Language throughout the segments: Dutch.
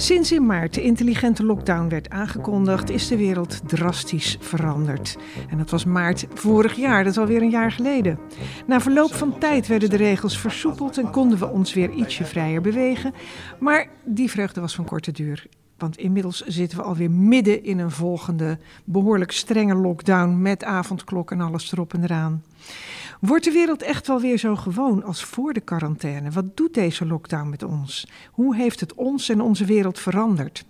Sinds in maart de intelligente lockdown werd aangekondigd, is de wereld drastisch veranderd. En dat was maart vorig jaar, dat is alweer een jaar geleden. Na verloop van tijd werden de regels versoepeld en konden we ons weer ietsje vrijer bewegen. Maar die vreugde was van korte duur. Want inmiddels zitten we alweer midden in een volgende behoorlijk strenge lockdown met avondklok en alles erop en eraan. Wordt de wereld echt wel weer zo gewoon als voor de quarantaine? Wat doet deze lockdown met ons? Hoe heeft het ons en onze wereld veranderd?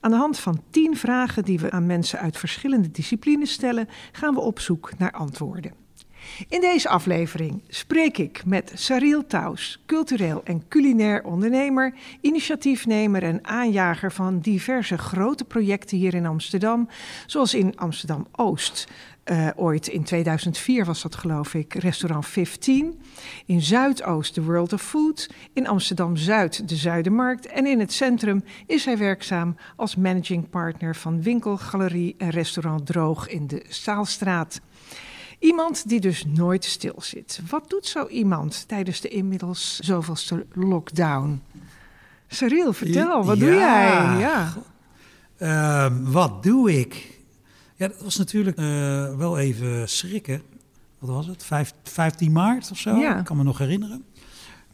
Aan de hand van tien vragen die we aan mensen uit verschillende disciplines stellen, gaan we op zoek naar antwoorden. In deze aflevering spreek ik met Saril Taus, cultureel en culinair ondernemer, initiatiefnemer en aanjager van diverse grote projecten hier in Amsterdam, zoals in Amsterdam Oost, uh, ooit in 2004 was dat geloof ik, restaurant 15. In Zuidoost de World of Food. In Amsterdam Zuid de Zuidermarkt. En in het centrum is hij werkzaam als managing partner van winkel, galerie en restaurant Droog in de Staalstraat. Iemand die dus nooit stil zit. Wat doet zo iemand tijdens de inmiddels zoveelste lockdown? Cyril, vertel, wat doe jij? Ja. Uh, wat doe ik? Ja, dat was natuurlijk uh, wel even schrikken. Wat was het? Vijf, 15 maart of zo? Ja. Ik kan me nog herinneren.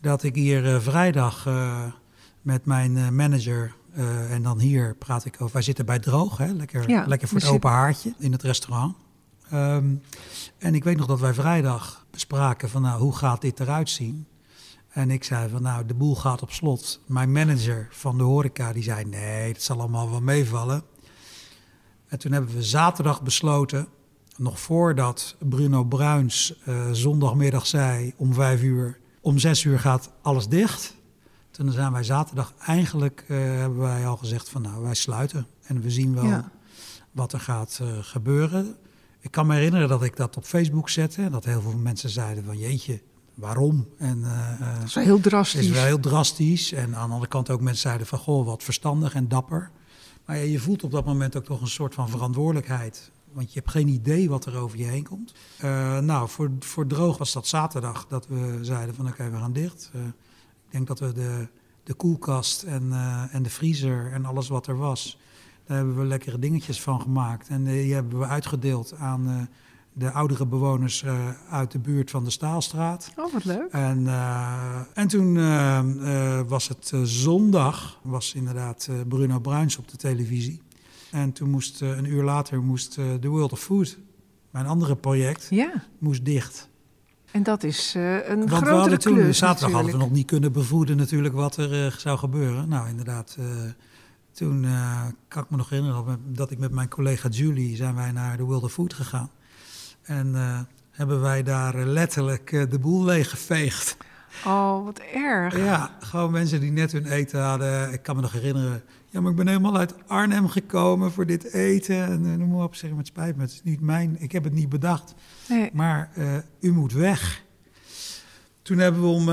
Dat ik hier uh, vrijdag uh, met mijn manager en dan hier praat ik over. Wij zitten bij Droog, hè? Lekker, ja, lekker voor het open haartje in het restaurant. Um, en ik weet nog dat wij vrijdag bespraken van nou, hoe gaat dit eruit zien? En ik zei van nou, de boel gaat op slot. Mijn manager van de horeca die zei nee, het zal allemaal wel meevallen. En toen hebben we zaterdag besloten, nog voordat Bruno Bruins uh, zondagmiddag zei om vijf uur, om zes uur gaat alles dicht. Toen zijn wij zaterdag eigenlijk, uh, hebben wij al gezegd van nou, wij sluiten. En we zien wel wat er gaat uh, gebeuren. Ik kan me herinneren dat ik dat op Facebook zette. En dat heel veel mensen zeiden van jeetje, waarom? En, dat is wel heel drastisch. is wel heel drastisch. En aan de andere kant ook mensen zeiden van goh, wat verstandig en dapper. Maar ja, je voelt op dat moment ook toch een soort van verantwoordelijkheid. Want je hebt geen idee wat er over je heen komt. Uh, nou, voor, voor droog was dat zaterdag dat we zeiden van oké, we gaan dicht. Uh, ik denk dat we de, de koelkast en, en de vriezer en alles wat er was... daar hebben we lekkere dingetjes van gemaakt. En die hebben we uitgedeeld aan de oudere bewoners uh, uit de buurt van de Staalstraat. Oh, wat leuk. En, uh, en toen uh, was het zondag, was inderdaad Bruno Bruins op de televisie. En toen moest een uur later moest The World of Food, mijn andere project, ja. moest dicht. En dat is een Want we hadden toen, klus, zaterdag natuurlijk. hadden we nog niet kunnen bevoeden natuurlijk wat er zou gebeuren. Nou, inderdaad, toen kan ik me nog herinneren dat ik met mijn collega Julie zijn wij naar World of Food gegaan. En uh, hebben wij daar letterlijk uh, de boel leeggeveegd. Oh, wat erg. Ja, gewoon mensen die net hun eten hadden. Ik kan me nog herinneren. Ja, maar ik ben helemaal uit Arnhem gekomen voor dit eten. En noem maar op, zeg maar, het spijt me. Het is niet mijn, ik heb het niet bedacht. Nee. Maar u moet weg. Toen hebben we om,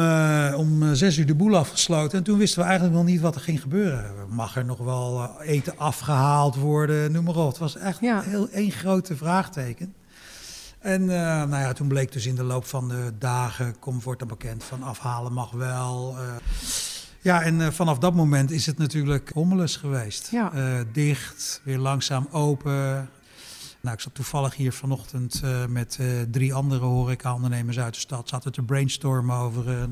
om zes uur de boel afgesloten. En toen wisten we eigenlijk nog niet wat er ging gebeuren. Mag er nog wel eten afgehaald worden? Noem maar op. Het was echt Ja. heel één grote vraagteken. En uh, nou ja, toen bleek dus in de loop van de dagen, wordt er bekend van afhalen mag wel. Uh, ja, en uh, vanaf dat moment is het natuurlijk hommeles geweest. Ja. dicht, weer langzaam open. Nou, ik zat toevallig hier vanochtend met drie andere horeca-ondernemers uit de stad. Zaten te brainstormen over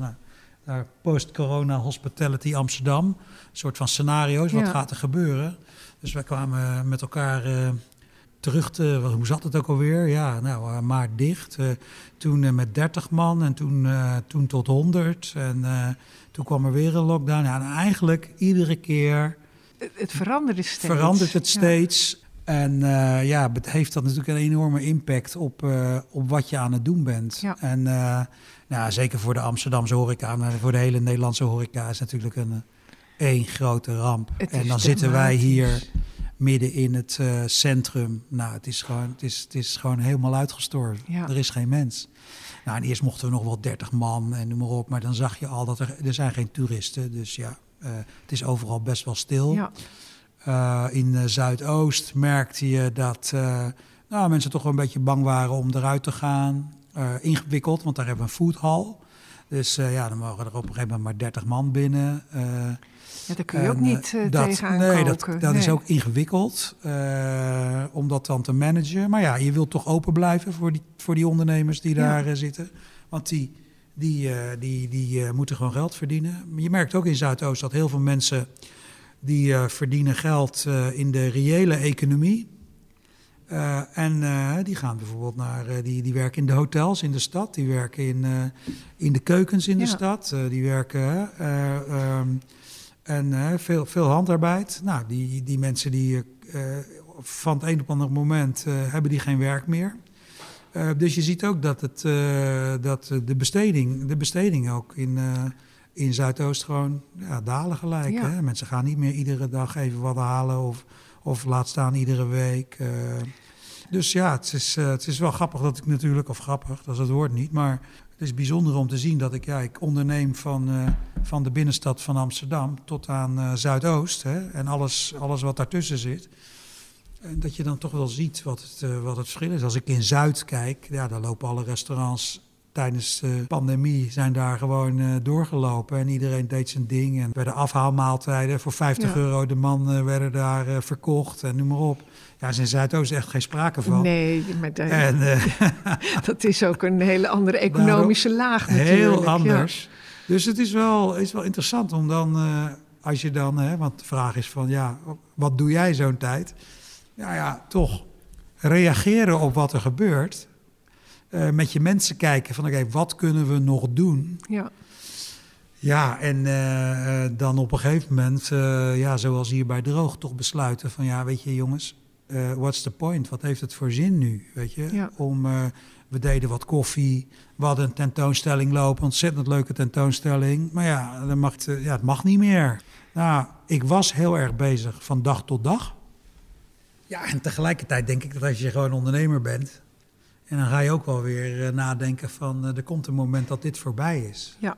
nou, post-corona hospitality Amsterdam. Een soort van scenario's, wat Ja. gaat er gebeuren? Dus wij kwamen met elkaar terug te, hoe zat het ook alweer? Ja, nou, maart dicht. Uh, toen uh, met 30 man en toen, toen tot 100. En toen kwam er weer een lockdown. Ja, en eigenlijk iedere keer Het, het veranderde steeds. verandert het steeds. En ja, het heeft dat natuurlijk een enorme impact op, op wat je aan het doen bent. Ja. En nou, zeker voor de Amsterdamse horeca, maar voor de hele Nederlandse horeca is natuurlijk een één grote ramp. Het en dan zitten wij hier midden in het uh, centrum. Nou, het is, gewoon, het, is, het is gewoon helemaal uitgestorven. Ja. Er is geen mens. Nou, en eerst mochten we nog wel 30 man en noem maar op. Maar dan zag je al dat er, er zijn geen toeristen. Dus ja, uh, het is overal best wel stil. Ja. Uh, in Zuidoost merkte je dat... nou nou, mensen toch wel een beetje bang waren om eruit te gaan. ingewikkeld, want daar hebben we een foodhall. Dus ja, dan mogen er op een gegeven moment maar 30 man binnen. Ja, daar kun je ook niet uh, dat, tegenaan Nee, dat, dat is ook ingewikkeld uh, om dat dan te managen. Maar ja, je wilt toch open blijven voor die, voor die ondernemers die daar zitten. Want die, die, die, die moeten gewoon geld verdienen. Je merkt ook in Zuidoost dat heel veel mensen... die verdienen geld in de reële economie... en die gaan bijvoorbeeld naar, die, die werken in de hotels in de stad, die werken in, in de keukens in de stad, die werken um, en veel, veel handarbeid. Nou, die, die mensen die van het een op ander moment hebben die geen werk meer. dus je ziet ook dat, het, dat de, besteding, de besteding ook in, in Zuidoost gewoon ja, dalen gelijk. Ja. Hè? Mensen gaan niet meer iedere dag even wat halen of, of laat staan iedere week. dus ja, het is, het is wel grappig dat ik natuurlijk, of grappig, dat is het woord niet, maar het is bijzonder om te zien dat ik, ja, ik onderneem van, uh, van de binnenstad van Amsterdam tot aan Zuidoost. Hè, en alles, alles wat daartussen zit. En dat je dan toch wel ziet wat het, wat het verschil is. Als ik in Zuid kijk, ja, daar lopen alle restaurants tijdens de pandemie zijn daar gewoon uh, doorgelopen. En iedereen deed zijn ding. En bij de afhaalmaaltijden voor 50 euro de man uh, werden daar uh, verkocht en noem maar op. Ja, is in Zuidoost echt geen sprake van. Nee, maar dat, en, dat is ook een hele andere economische laag natuurlijk. Heel anders. Dus het is wel, is wel interessant om dan, als je dan, hè, want de vraag is van, ja, wat doe jij zo'n tijd? Ja, ja, toch reageren op wat er gebeurt uh, met je mensen kijken van oké, wat kunnen we nog doen? Ja. Ja, en uh, dan op een gegeven moment, uh, ja, zoals hier bij Droog, toch besluiten van ja, weet je jongens, what's the point? Wat heeft het voor zin nu? Weet je, ja. om, we deden wat koffie, we hadden een tentoonstelling lopen, ontzettend leuke tentoonstelling. Maar ja, dat mag, ja het mag niet meer. Nou, ik was heel erg bezig van dag tot dag. Ja, en tegelijkertijd denk ik dat als je gewoon ondernemer bent, en dan ga je ook wel weer eh, nadenken van uh, er komt een moment dat dit voorbij is. Ja.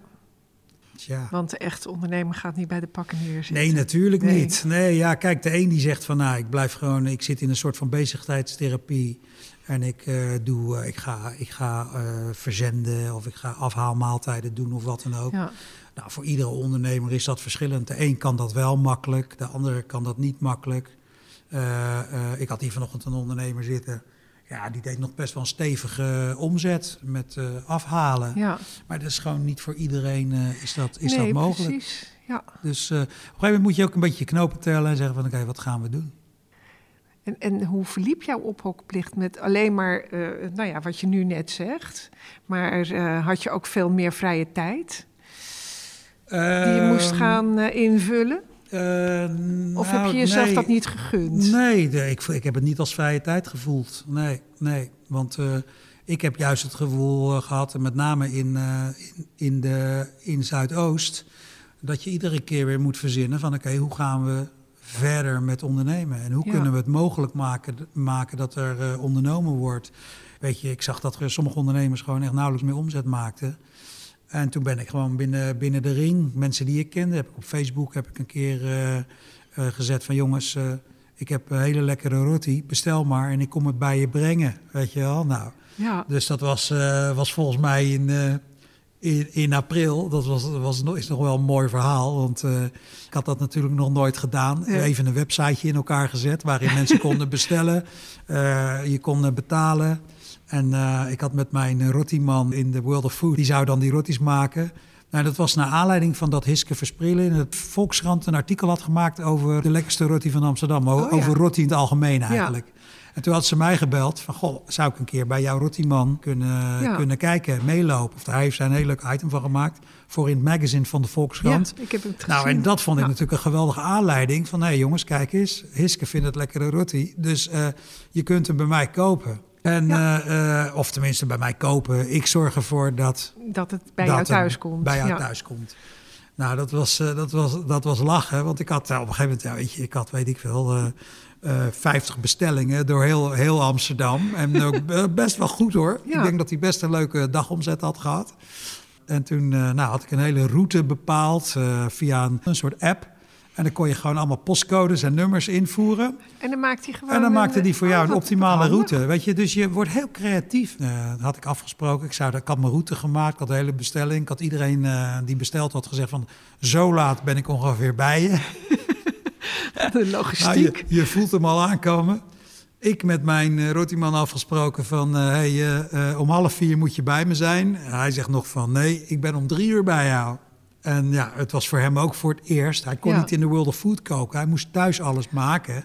Tja. Want de echte ondernemer gaat niet bij de pakken neerzitten. Nee, natuurlijk niet. Nee, ja, kijk, de een die zegt van nou, ik blijf gewoon, ik zit in een soort van bezigheidstherapie. En ik uh, doe, uh, ik ga, ik ga uh, verzenden of ik ga afhaalmaaltijden doen of wat dan ook. Ja. Nou, voor iedere ondernemer is dat verschillend. De een kan dat wel makkelijk, de andere kan dat niet makkelijk. ik had hier vanochtend een ondernemer zitten ja, die deed nog best wel een stevige omzet met uh, afhalen. Ja. Maar dat is gewoon niet voor iedereen uh, is dat, is nee, dat mogelijk. Precies. Ja. Dus uh, op een gegeven moment moet je ook een beetje knopen tellen en zeggen van oké, okay, wat gaan we doen? En, en hoe verliep jouw ophokplicht met alleen maar, nou ja, wat je nu net zegt, maar had je ook veel meer vrije tijd die je moest Ehm, gaan invullen? Uh, of nou, heb je jezelf nee. dat niet gegund? Nee, nee ik, ik, heb het niet als vrije tijd gevoeld. Nee, nee. Want uh, ik heb juist het gevoel uh, gehad, en met name in, in, in, de, in Zuidoost, dat je iedere keer weer moet verzinnen van oké, okay, hoe gaan we verder met ondernemen? En hoe Ja. kunnen we het mogelijk maken, maken dat er ondernomen wordt? Weet je, ik zag dat er sommige ondernemers gewoon echt nauwelijks meer omzet maakten. En toen ben ik gewoon binnen, binnen de ring, mensen die ik kende, heb ik op Facebook heb ik een keer uh, uh, gezet van jongens, uh, ik heb een hele lekkere roti, bestel maar en ik kom het bij je brengen, weet je wel. Nou, Ja. dus dat was, was volgens mij in, in, in april, dat was, was, is nog wel een mooi verhaal, want ik had dat natuurlijk nog nooit gedaan. Ja. Even een websiteje in elkaar gezet waarin mensen konden bestellen, je kon betalen. En uh, ik had met mijn rotiman in de World of Food, die zou dan die roties maken. Nou, dat was naar aanleiding van dat Hiske Versprelen in het Volkskrant een artikel had gemaakt over de lekkerste roti van Amsterdam. Oh, over ja. roti in het algemeen eigenlijk. En toen had ze mij gebeld van, goh, zou ik een keer bij jouw rotiman kunnen, Ja. kunnen kijken, meelopen? Of hij heeft daar een heel leuk item van gemaakt voor in het magazine van de Volkskrant. Ja, ik heb het Nou, en dat vond ik Ja. natuurlijk een geweldige aanleiding. Van, hé hey jongens, kijk eens, Hiske vindt het lekkere roti. Dus eh, je kunt hem bij mij kopen. En, Ja. eh, eh, of tenminste bij mij kopen. Ik zorg ervoor dat, Dat het bij dat jou thuis komt. Bij jou ja. thuis komt. Nou, dat was, eh, dat was, dat was lachen. Want ik had op een gegeven moment, ja, weet je, ik had, weet ik veel, eh, eh, 50 bestellingen door heel, heel Amsterdam. En ook best wel goed hoor. Ja. Ik denk dat hij best een leuke dagomzet had gehad. En toen nou, had ik een hele route bepaald via een, een soort app. En dan kon je gewoon allemaal postcodes en nummers invoeren. En dan maakte hij gewoon. En dan maakte hij voor jou een optimale route. Weet je, dus je wordt heel creatief. Uh, dat had ik afgesproken. Ik, zou, ik had mijn route gemaakt. Ik had de hele bestelling. Ik had iedereen uh, die besteld had gezegd van zo laat ben ik ongeveer bij je. De logistiek. Nou, je, je, voelt hem al aankomen. Ik met mijn uh, rotiman afgesproken van hey, om half vier moet je bij me zijn. Hij zegt nog van nee, ik ben om drie uur bij jou. En ja, het was voor hem ook voor het eerst. Hij kon niet in de World of Food koken. Hij moest thuis alles maken.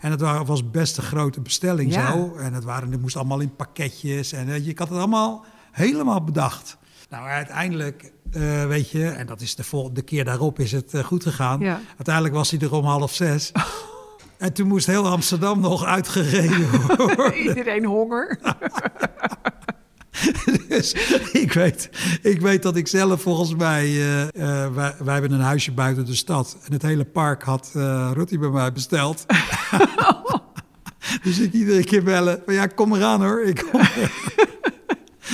En het was best een grote bestelling zo. En het, waren, het moest allemaal in pakketjes. En je had het allemaal helemaal bedacht. Nou, uiteindelijk, uh, weet je, en dat is de, keer daarop is het uh, goed gegaan. Uiteindelijk was hij er om half zes. En toen moest heel Amsterdam nog uitgereden worden. Iedereen honger. dus ik weet, ik weet dat ik zelf volgens mij... Uh, uh, wij, wij, hebben een huisje buiten de stad. En het hele park had uh, Rutti bij mij besteld. dus ik iedere keer bellen. Van, ja, kom eraan hoor. Ik kom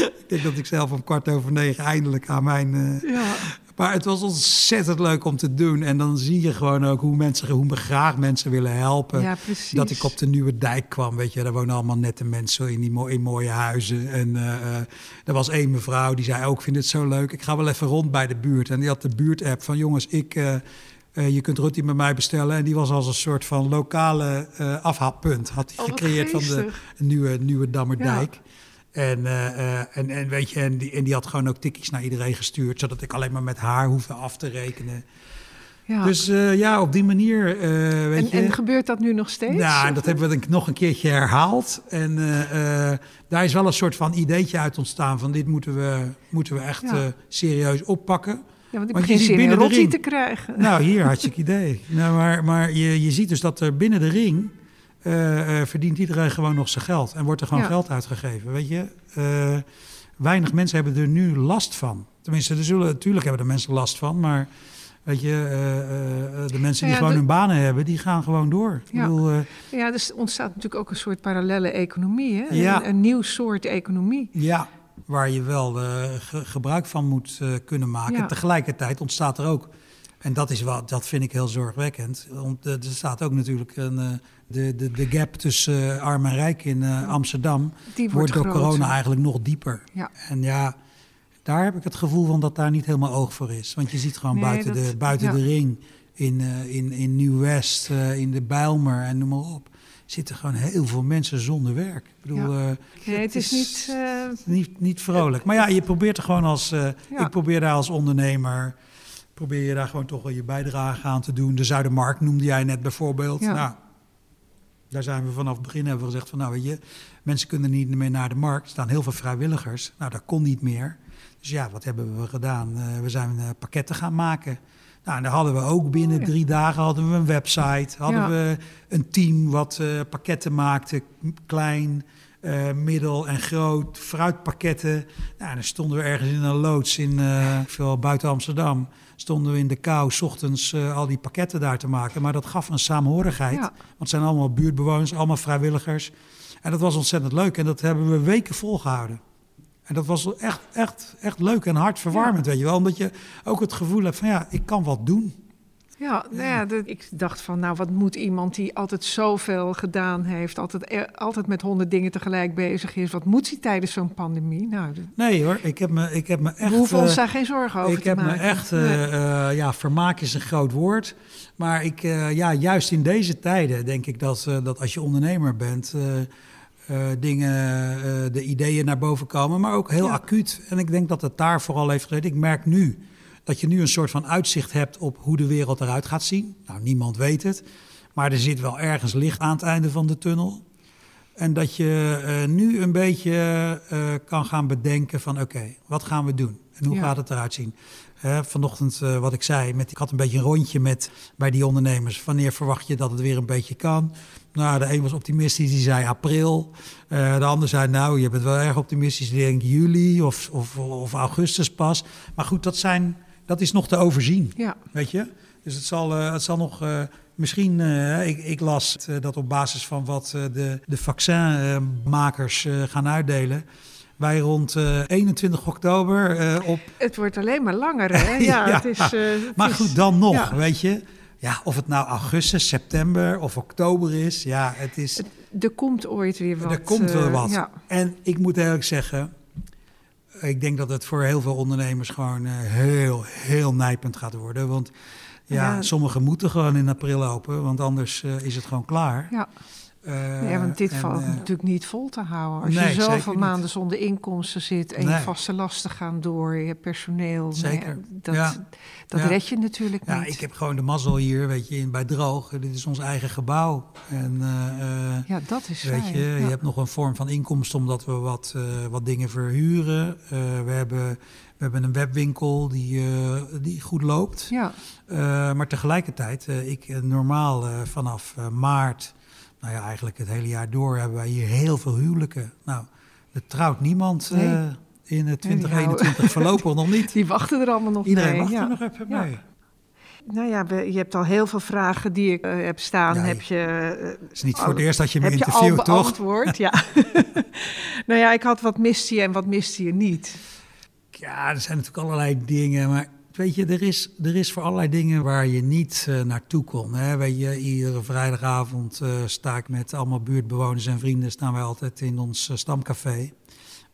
ik denk dat ik zelf om kwart over negen eindelijk aan mijn, ja. Maar het was ontzettend leuk om te doen. En dan zie je gewoon ook hoe mensen, hoe graag mensen willen helpen. Ja, precies. Dat ik op de Nieuwe Dijk kwam, weet je. Daar wonen allemaal nette mensen in, die in mooie huizen. En uh, er was één mevrouw die zei ook, ik vind het zo leuk. Ik ga wel even rond bij de buurt. En die had de buurt-app van, jongens, ik... Uh, je kunt Rutti met mij bestellen. En die was als een soort van lokale uh, afhaalpunt. Had hij oh, gecreëerd van de nieuwe, nieuwe Dammerdijk. Ja. En, uh, en, en weet je, en die, en die had gewoon ook tikkies naar iedereen gestuurd, zodat ik alleen maar met haar hoefde af te rekenen. Ja. Dus uh, ja, op die manier. weet en, je, en gebeurt dat nu nog steeds? Ja, dat hebben we nog een keertje herhaald. En daar is wel een soort van ideetje uit ontstaan van dit moeten we, moeten we echt ja. serieus oppakken. Ja, want ik begin binnen de ring te krijgen. Nou, hier, hartstikke idee. nou, maar maar je, je ziet dus dat er binnen de ring uh, verdient iedereen gewoon nog zijn geld. En wordt er gewoon geld uitgegeven. Weet je, uh, weinig mensen hebben er nu last van. Tenminste, er zullen, natuurlijk hebben er mensen last van, maar weet je, de mensen die gewoon hun banen hebben, die gaan gewoon door. Ja, bedoel, ja dus ontstaat natuurlijk ook een soort parallele economie, hè? Ja. Een, een nieuw soort economie. Ja, waar je wel gebruik van moet kunnen maken. Tegelijkertijd ontstaat er ook en dat, is wat, dat vind ik heel zorgwekkend. Want er staat ook natuurlijk een, de, de, de gap tussen uh, arm en rijk in Amsterdam Die wordt, wordt door corona eigenlijk nog dieper. Ja. En ja, daar heb ik het gevoel van dat daar niet helemaal oog voor is. Want je ziet gewoon nee, buiten, dat, de, buiten ja. de ring, in, in, in Nieuw-West, in de Bijlmer en noem maar op, zitten gewoon heel veel mensen zonder werk. Ik bedoel, ja. nee, het is, is niet, niet, niet vrolijk. Maar ja, je probeert er gewoon als, ik probeer daar als ondernemer probeer je daar gewoon toch wel je bijdrage aan te doen. De Zuidermarkt noemde jij net bijvoorbeeld. Ja. Nou, daar zijn we vanaf het begin hebben we gezegd van nou weet je, mensen kunnen niet meer naar de markt. Er staan heel veel vrijwilligers. Nou, dat kon niet meer. Dus ja, wat hebben we gedaan? Uh, we zijn uh, pakketten gaan maken. Nou, en daar hadden we ook binnen Oh, drie dagen hadden we een website. Hadden Ja. we een team wat eh, pakketten maakte, klein, eh, middel en groot, fruitpakketten. Nou, dan stonden we ergens in een loods in eh, veel buiten Amsterdam. Stonden we in de kou, s ochtends eh, al die pakketten daar te maken. Maar dat gaf een saamhorigheid. Ja. Want het zijn allemaal buurtbewoners, allemaal vrijwilligers. En dat was ontzettend leuk. En dat hebben we weken volgehouden. En dat was echt, echt, echt leuk en hartverwarmend, weet je wel. Omdat je ook het gevoel hebt van ja, ik kan wat doen. Ja, nou ja, de- ik dacht van, nou, wat moet iemand die altijd zoveel gedaan heeft, altijd, eh, altijd met honderd dingen tegelijk bezig is, wat moet hij tijdens zo'n pandemie? Nou, de- Nee hoor, ik heb me, ik heb me echt... we hoeven ons eh, daar geen zorgen over ik te heb me echt, Nee. eh, eh, ja, vermaak is een groot woord. Maar ik, eh, ja, juist in deze tijden denk ik dat, eh, dat als je ondernemer bent, eh, eh, dingen, eh, de ideeën naar boven komen, maar ook heel Ja. acuut. En ik denk dat het daar vooral heeft gereden. Ik merk nu dat je nu een soort van uitzicht hebt op hoe de wereld eruit gaat zien. Nou, niemand weet het. Maar er zit wel ergens licht aan het einde van de tunnel. En dat je eh, nu een beetje eh, kan gaan bedenken van oké, wat gaan we doen? En hoe Ja. gaat het eruit zien? Vanochtend, eh, wat ik zei, met, ik had een beetje een rondje met, bij die ondernemers. Wanneer verwacht je dat het weer een beetje kan? Nou, de een was optimistisch, die zei april. De ander zei, nou, je bent wel erg optimistisch. Die denkt juli of, of, of augustus pas. Maar goed, dat, zijn, dat is nog te overzien. Ja, Weet je? Dus het zal, eh, het zal nog. eh, misschien, eh, ik, ik las dat op basis van wat de, de vaccinmakers gaan uitdelen. Wij rond eh, 21 oktober op. het wordt alleen maar langer, hè? Ja, Ja, het is... het Maar goed, dan nog, ja. weet je. ja, of het nou augustus, september of oktober is, ja, het is... Er komt ooit weer wat. Er komt wel wat. Ja. En ik moet eerlijk zeggen, ik denk dat het voor heel veel ondernemers gewoon heel, heel nijpend gaat worden. Want ja, sommigen moeten gewoon in april open, want anders is het gewoon klaar. Ja. Uh, ja, want dit valt uh, natuurlijk niet vol te houden. Als je zoveel maanden zonder inkomsten zit en je vaste lasten gaan door, je personeel. Zeker. dat dat red je natuurlijk niet. Ja, ik heb gewoon de mazzel hier, weet je, bij Droog. Dit is ons eigen gebouw. En, uh, ja, dat is Weet je, je hebt nog een vorm van inkomsten omdat we wat, wat dingen verhuren. we, hebben, we hebben een webwinkel die, die goed loopt. Ja. maar tegelijkertijd, ik normaal vanaf maart nou ja, eigenlijk het hele jaar door hebben wij hier heel veel huwelijken. Nou, er trouwt niemand nee. uh, in 2021 voorlopig nog niet. Die wachten er allemaal nog Iedereen mee. wacht er nog even mee. Nou ja, je hebt al heel veel vragen die ik uh, heb staan. Heb je, uh, het is niet voor het eerst dat je me interviewt, je toch? Antwoord, ja. nou ja, ik had wat miste je en wat miste je niet. Ja, er zijn natuurlijk allerlei dingen, maar Weet je, er is, er is voor allerlei dingen waar je niet uh, naartoe kon. Hè? Weet je, iedere vrijdagavond uh, sta ik met allemaal buurtbewoners en vrienden... staan wij altijd in ons uh, stamcafé.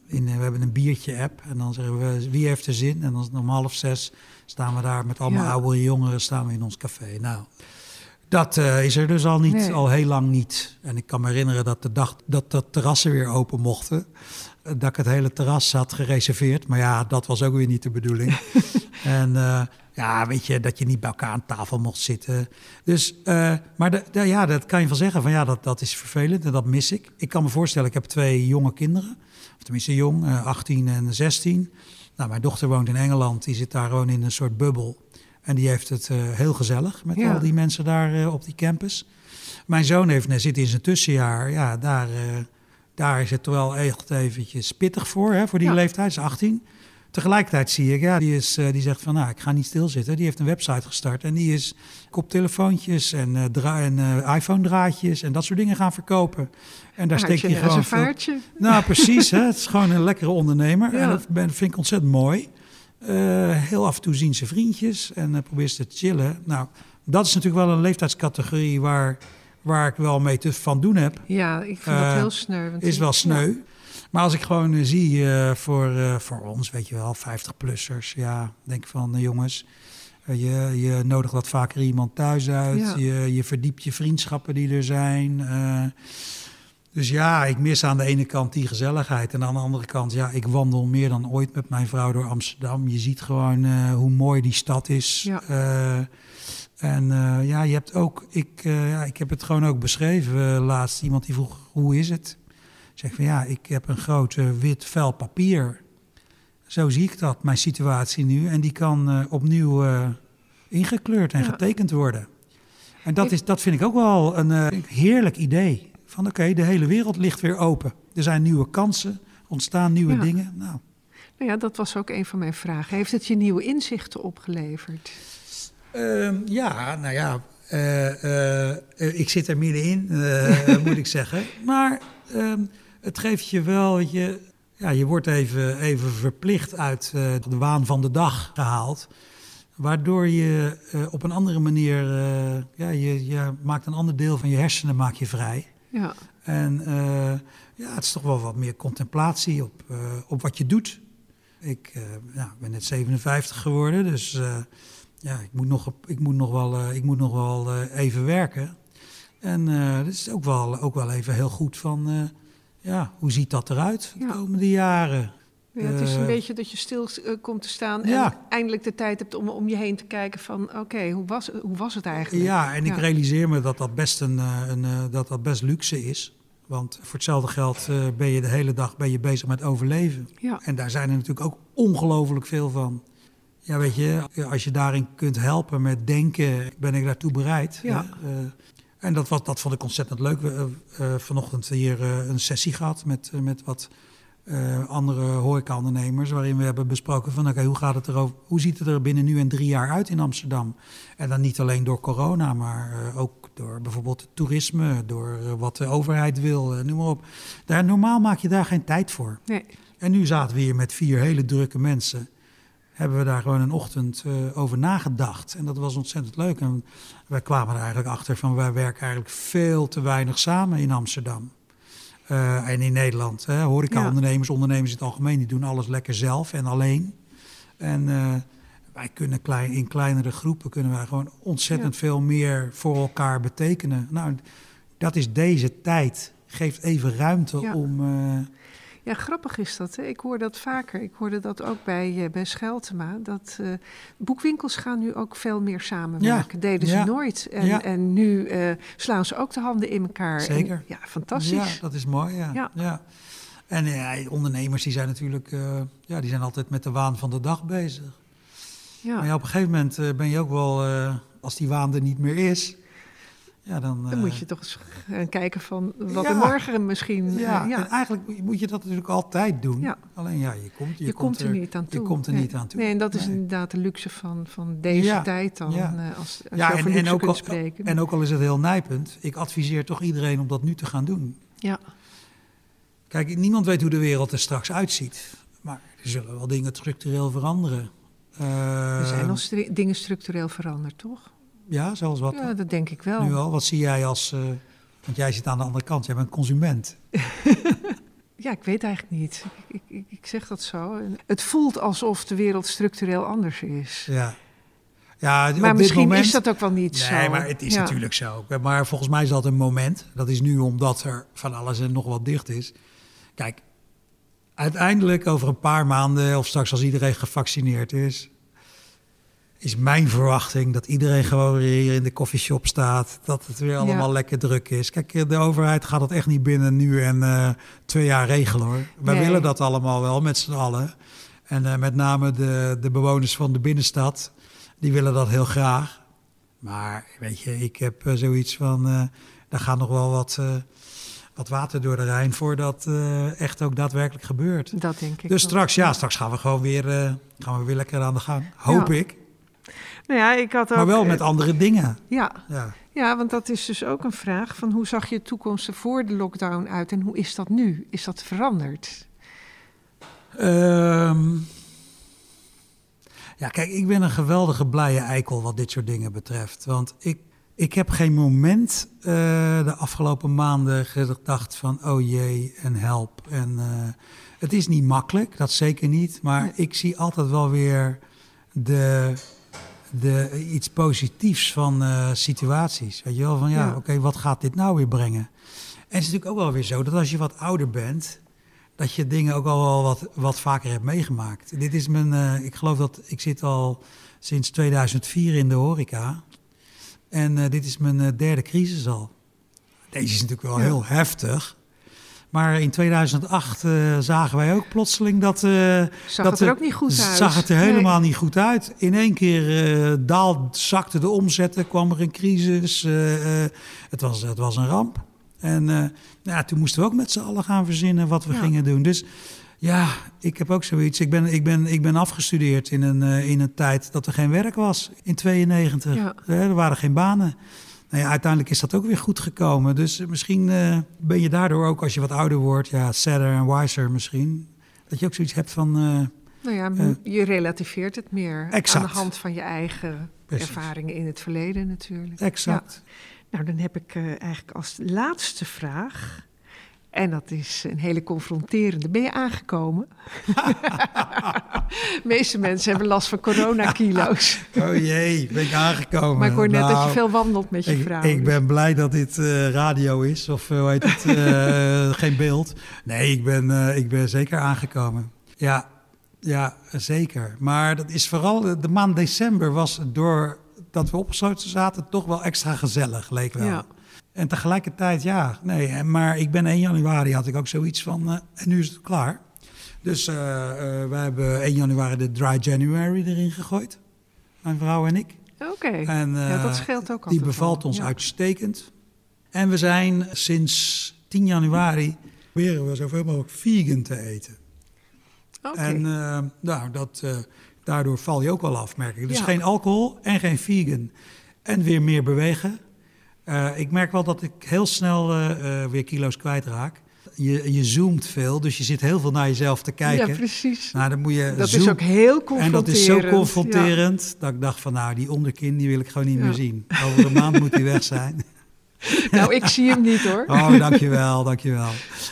In, we hebben een biertje-app en dan zeggen we wie heeft er zin. En dan om half zes staan we daar met allemaal ja. oude jongeren staan we in ons café. Nou, dat is er dus al niet, nee. al heel lang niet. En ik kan me herinneren dat de dag dat de terrassen weer open mochten dat ik het hele terras had gereserveerd. Maar ja, dat was ook weer niet de bedoeling. en uh, ja, weet je, dat je niet bij elkaar aan tafel mocht zitten. Dus, uh, maar de, de, ja, dat kan je van zeggen van ja, dat, dat is vervelend en dat mis ik. Ik kan me voorstellen, ik heb twee jonge kinderen. Of tenminste jong, uh, 18 en 16. Nou, mijn dochter woont in Engeland, die zit daar gewoon in een soort bubbel. En die heeft het heel gezellig met ja. al die mensen daar op die campus. Mijn zoon heeft, zit in zijn tussenjaar, ja, daar daar is het wel echt eventjes pittig voor, hè, voor die ja. leeftijd, is 18. Tegelijkertijd zie ik, ja, die, is, die zegt van, nou, ik ga niet stilzitten. Die heeft een website gestart en die is koptelefoontjes en, dra en uh, iPhone-draadjes en dat soort dingen gaan verkopen. En daar steek je, gewoon... Veel... Nou, precies. hè, het is gewoon een lekkere ondernemer. Ja. En dat ben, vind ik ontzettend mooi. Heel af en toe zien ze vriendjes en probeert ze te chillen. Nou, dat is natuurlijk wel een leeftijdscategorie waar waar ik wel mee te van doen heb. Ja, ik vind uh, dat heel sneu. Is wel sneu. Ja. Maar als ik gewoon uh, zie uh, voor, voor ons, weet je wel, 50-plussers, ja, denk van jongens, je, je nodigt wat vaker iemand thuis uit, ja. je, je verdiept je vriendschappen die er zijn. Dus ja, ik mis aan de ene kant die gezelligheid en aan de andere kant, ja, ik wandel meer dan ooit met mijn vrouw door Amsterdam. Je ziet gewoon hoe mooi die stad is. Ja. En uh, ja, je hebt ook, ik, ja, ik heb het gewoon ook beschreven laatst. Iemand die vroeg, hoe is het? Ik zeg van ja, ik heb een groot wit vel papier. Zo zie ik dat, mijn situatie nu. En die kan opnieuw ingekleurd en ja. getekend worden. En dat, is, dat vind ik ook wel een heerlijk idee. Van oké, okay, de hele wereld ligt weer open. Er zijn nieuwe kansen, ontstaan nieuwe ja. dingen. Nou. nou ja, dat was ook een van mijn vragen. Heeft het je nieuwe inzichten opgeleverd? Uh, ja, nou ja, uh, uh, ik zit er middenin, moet ik zeggen. Maar ehm, het geeft je wel, je, ja, je wordt even, even verplicht uit de waan van de dag gehaald. Waardoor je op een andere manier, ja, je, je maakt een ander deel van je hersenen maak je vrij. Ja. En ja, het is toch wel wat meer contemplatie op, op wat je doet. Ik ja, ben net 57 geworden, dus ja, ik moet nog, ik moet nog wel, ik moet nog wel even werken. En dat is ook wel, ook wel even heel goed van, ja, hoe ziet dat eruit de ja. komende jaren? Ja, het is een beetje dat je stil komt te staan en ja. eindelijk de tijd hebt om om je heen te kijken van, oké, okay, hoe, was, hoe was het eigenlijk? Ja, en ik realiseer me dat dat best, een, een, dat dat best luxe is. Want voor hetzelfde geld ben je de hele dag ben je bezig met overleven. Ja. En daar zijn er natuurlijk ook ongelooflijk veel van. Ja, weet je, als je daarin kunt helpen met denken, ben ik daartoe bereid. Ja. Uh, en dat, was, dat vond ik ontzettend leuk. We hebben uh, vanochtend hier een sessie gehad met, met wat andere horecaondernemers... waarin we hebben besproken van, oké, hoe gaat het erover, hoe ziet het er binnen nu en drie jaar uit in Amsterdam? En dan niet alleen door corona, maar ook door bijvoorbeeld het toerisme... door wat de overheid wil, noem maar op. Daar, normaal maak je daar geen tijd voor. Nee. En nu zaten we hier met vier hele drukke mensen... hebben we daar gewoon een ochtend over nagedacht. En dat was ontzettend leuk. En wij kwamen er eigenlijk achter van wij werken eigenlijk veel te weinig samen in Amsterdam. En in Nederland. Hè. Horeca-ondernemers, ondernemers in het algemeen, die doen alles lekker zelf en alleen. En wij kunnen klein, in kleinere groepen kunnen wij gewoon ontzettend veel meer voor elkaar betekenen. Nou, dat is deze tijd. Geeft even ruimte om. Uh... ja, grappig is dat. Hè? Ik hoor dat vaker. Ik hoorde dat ook bij, uh, bij Scheltema. Dat uh, boekwinkels gaan nu ook veel meer samenwerken. Ja. Deden ze nooit. En, en nu slaan ze ook de handen in elkaar. Zeker. ja, fantastisch. Ja, dat is mooi. Ja. ja. En ja, ondernemers die zijn natuurlijk ja, die zijn altijd met de waan van de dag bezig. Ja. Maar ja, op een gegeven moment ben je ook wel, als die waan er niet meer is, ja, dan... dan moet eh, je toch eens gaan kijken van wat ja, er morgen misschien... Ja, ja, en eigenlijk moet je dat natuurlijk altijd doen. Ja. Alleen ja, je komt, je, je komt, er, niet aan toe. Je komt er nee. niet aan toe. Nee, en dat is inderdaad de luxe van, van deze tijd dan, als, als ja, je over en, en ook al, spreken. En ook al is het heel nijpend, ik adviseer toch iedereen om dat nu te gaan doen. Ja. Kijk, niemand weet hoe de wereld er straks uitziet. Maar er zullen wel dingen structureel veranderen. Er zijn nog dingen structureel veranderd, toch? Ja, zoals wat? Ja, dat denk ik wel. Nu al. Wat zie jij als... Uh, want jij zit aan de andere kant, jij bent consument. ja, ik weet eigenlijk niet. Ik, ik, ik, zeg dat zo. Het voelt alsof de wereld structureel anders is. Ja. Ja, maar misschien moment, is dat ook wel niet nee, zo. Nee, maar het is ja. natuurlijk zo. Maar volgens mij is dat een moment. Dat is nu omdat er van alles en nog wat dicht is. Kijk, uiteindelijk over een paar maanden, of straks als iedereen gevaccineerd is, is mijn verwachting dat iedereen gewoon weer hier in de koffieshop staat. Dat het weer allemaal lekker druk is. Kijk, de overheid gaat het echt niet binnen nu en uh, twee jaar regelen hoor. Wij nee. willen dat allemaal wel met z'n allen. En uh, met name de, de bewoners van de binnenstad, die willen dat heel graag. Maar weet je, ik heb uh, zoiets van, daar gaat nog wel wat wat water door de Rijn voordat uh, echt ook daadwerkelijk gebeurt. Dat denk ik. Dus straks, ja, straks gaan we gewoon weer, uh, gaan we weer lekker aan de gang. Hoop ja. ik. Nou ja, ik had ook, maar wel met andere dingen. Ja. ja. Ja, want dat is dus ook een vraag van hoe zag je de toekomst voor de lockdown uit en hoe is dat nu? Is dat veranderd? Um, ja, kijk, ik ben een geweldige blije eikel wat dit soort dingen betreft. Want ik, ik heb geen moment uh, de afgelopen maanden gedacht van oh jee en help. En uh, het is niet makkelijk, dat zeker niet. Maar nee. ik zie altijd wel weer de, de, iets positiefs van uh, situaties. Weet je wel, van ja, ja. oké, okay, wat gaat dit nou weer brengen? En het is natuurlijk ook wel weer zo dat als je wat ouder bent, dat je dingen ook al wel wat, wat vaker hebt meegemaakt. Dit is mijn, uh, ik geloof dat ik zit al sinds 2004 in de horeca. En uh, dit is mijn derde crisis al. Deze is natuurlijk wel ja. heel heftig. Maar in 2008 uh, zagen wij ook plotseling dat... zag dat het er ook niet goed uit. Zag het er helemaal nee. niet goed uit. In één keer daal, zakte de omzetten, kwam er een crisis. het, was, het was een ramp. En nou ja, toen moesten we ook met z'n allen gaan verzinnen wat we ja. gingen doen. Dus ja, ik heb ook zoiets. Ik ben, ik ben, ik ben afgestudeerd in een, uh, in een tijd dat er geen werk was. In 92. Ja. Er waren geen banen. Nou ja, uiteindelijk is dat ook weer goed gekomen. Dus misschien uh, ben je daardoor ook, als je wat ouder wordt, ja, sadder en wiser misschien. Dat je ook zoiets hebt van... Uh, nou ja, je relativeert het meer exact. aan de hand van je eigen Precies. ervaringen in het verleden natuurlijk. Exact. Ja. Nou, dan heb ik eigenlijk als laatste vraag... En dat is een hele confronterende. Ben je aangekomen? De meeste mensen hebben last van coronakilo's. oh jee, ben ik aangekomen. Maar ik hoor net nou, dat je veel wandelt met je ik, vrouw. Ik ben blij dat dit uh, radio is, of hoe heet het, uh, geen beeld. Nee, ik ben, uh, ik ben zeker aangekomen. Ja, ja, zeker. Maar dat is vooral, de maand december was door dat we opgesloten zaten toch wel extra gezellig, leek wel. Ja. En tegelijkertijd, ja, nee, maar ik ben 1 januari had ik ook zoiets van, en nu is het klaar. Dus uh, uh, we hebben 1 januari de Dry January erin gegooid, mijn vrouw en ik. Oké, okay. ja, dat scheelt ook Die bevalt wel. ons ja. uitstekend. En we zijn sinds 10 januari proberen we zoveel mogelijk vegan te eten. Okay. En nou, dat, daardoor val je ook wel af, merk ik. Dus ja. geen alcohol en geen vegan. En weer meer bewegen. Uh, ik merk wel dat ik heel snel weer kilo's kwijtraak. Je, je zoomt veel, dus je zit heel veel naar jezelf te kijken. Ja, precies. Nou, dan moet je dat is ook heel confronterend. En dat is zo confronterend dat ik dacht van nou, die onderkin die wil ik gewoon niet meer zien. Over een maand moet hij weg zijn. Nou, ik zie hem niet hoor. Oh, dankjewel, dankjewel.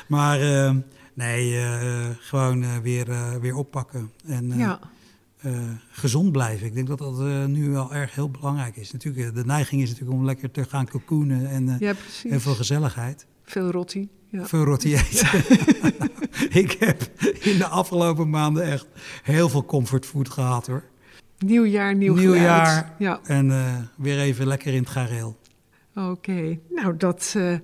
Maar uh, nee, uh, gewoon uh, weer, weer oppakken. En ja. gezond blijven. Ik denk dat dat nu wel erg heel belangrijk is. Natuurlijk, de neiging is natuurlijk om lekker te gaan cocoonen en ja, heel veel gezelligheid. Veel rotti. Ja. Eten. ik heb in de afgelopen maanden echt heel veel comfortfood gehad hoor. Nieuw jaar, nieuw, nieuw jaar. Ja. En weer even lekker in het gareel. Oké, nou dat, uh,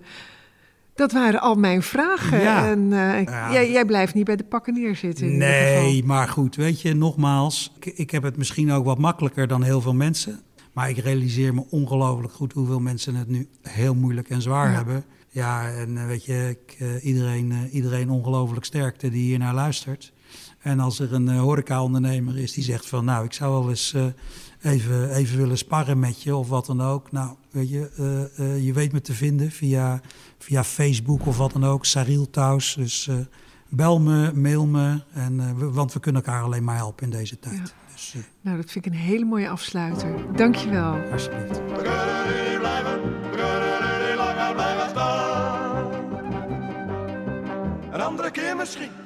dat waren al mijn vragen. Ja. En uh, ja. jij, jij, blijft niet bij de pakken neerzitten. nee, maar goed, weet je, nogmaals, ik, ik, heb het misschien ook wat makkelijker dan heel veel mensen. Maar ik realiseer me ongelooflijk goed hoeveel mensen het nu heel moeilijk en zwaar ja. hebben. Ja, en uh, weet je, ik, iedereen, iedereen ongelooflijk sterkte die hier naar luistert. En als er een horeca-ondernemer is die zegt van, nou, ik zou wel eens even, even willen sparren met je of wat dan ook. Nou, weet je, uh, uh, je weet me te vinden via, via Facebook of wat dan ook. Saril Taus. Dus uh, bel me, mail me. En, we, want we kunnen elkaar alleen maar helpen in deze tijd. Ja. Dus, nou, dat vind ik een hele mooie afsluiter. Dankjewel. Alsjeblieft. We kunnen niet blijven, we kunnen niet langer blijven Een andere keer misschien.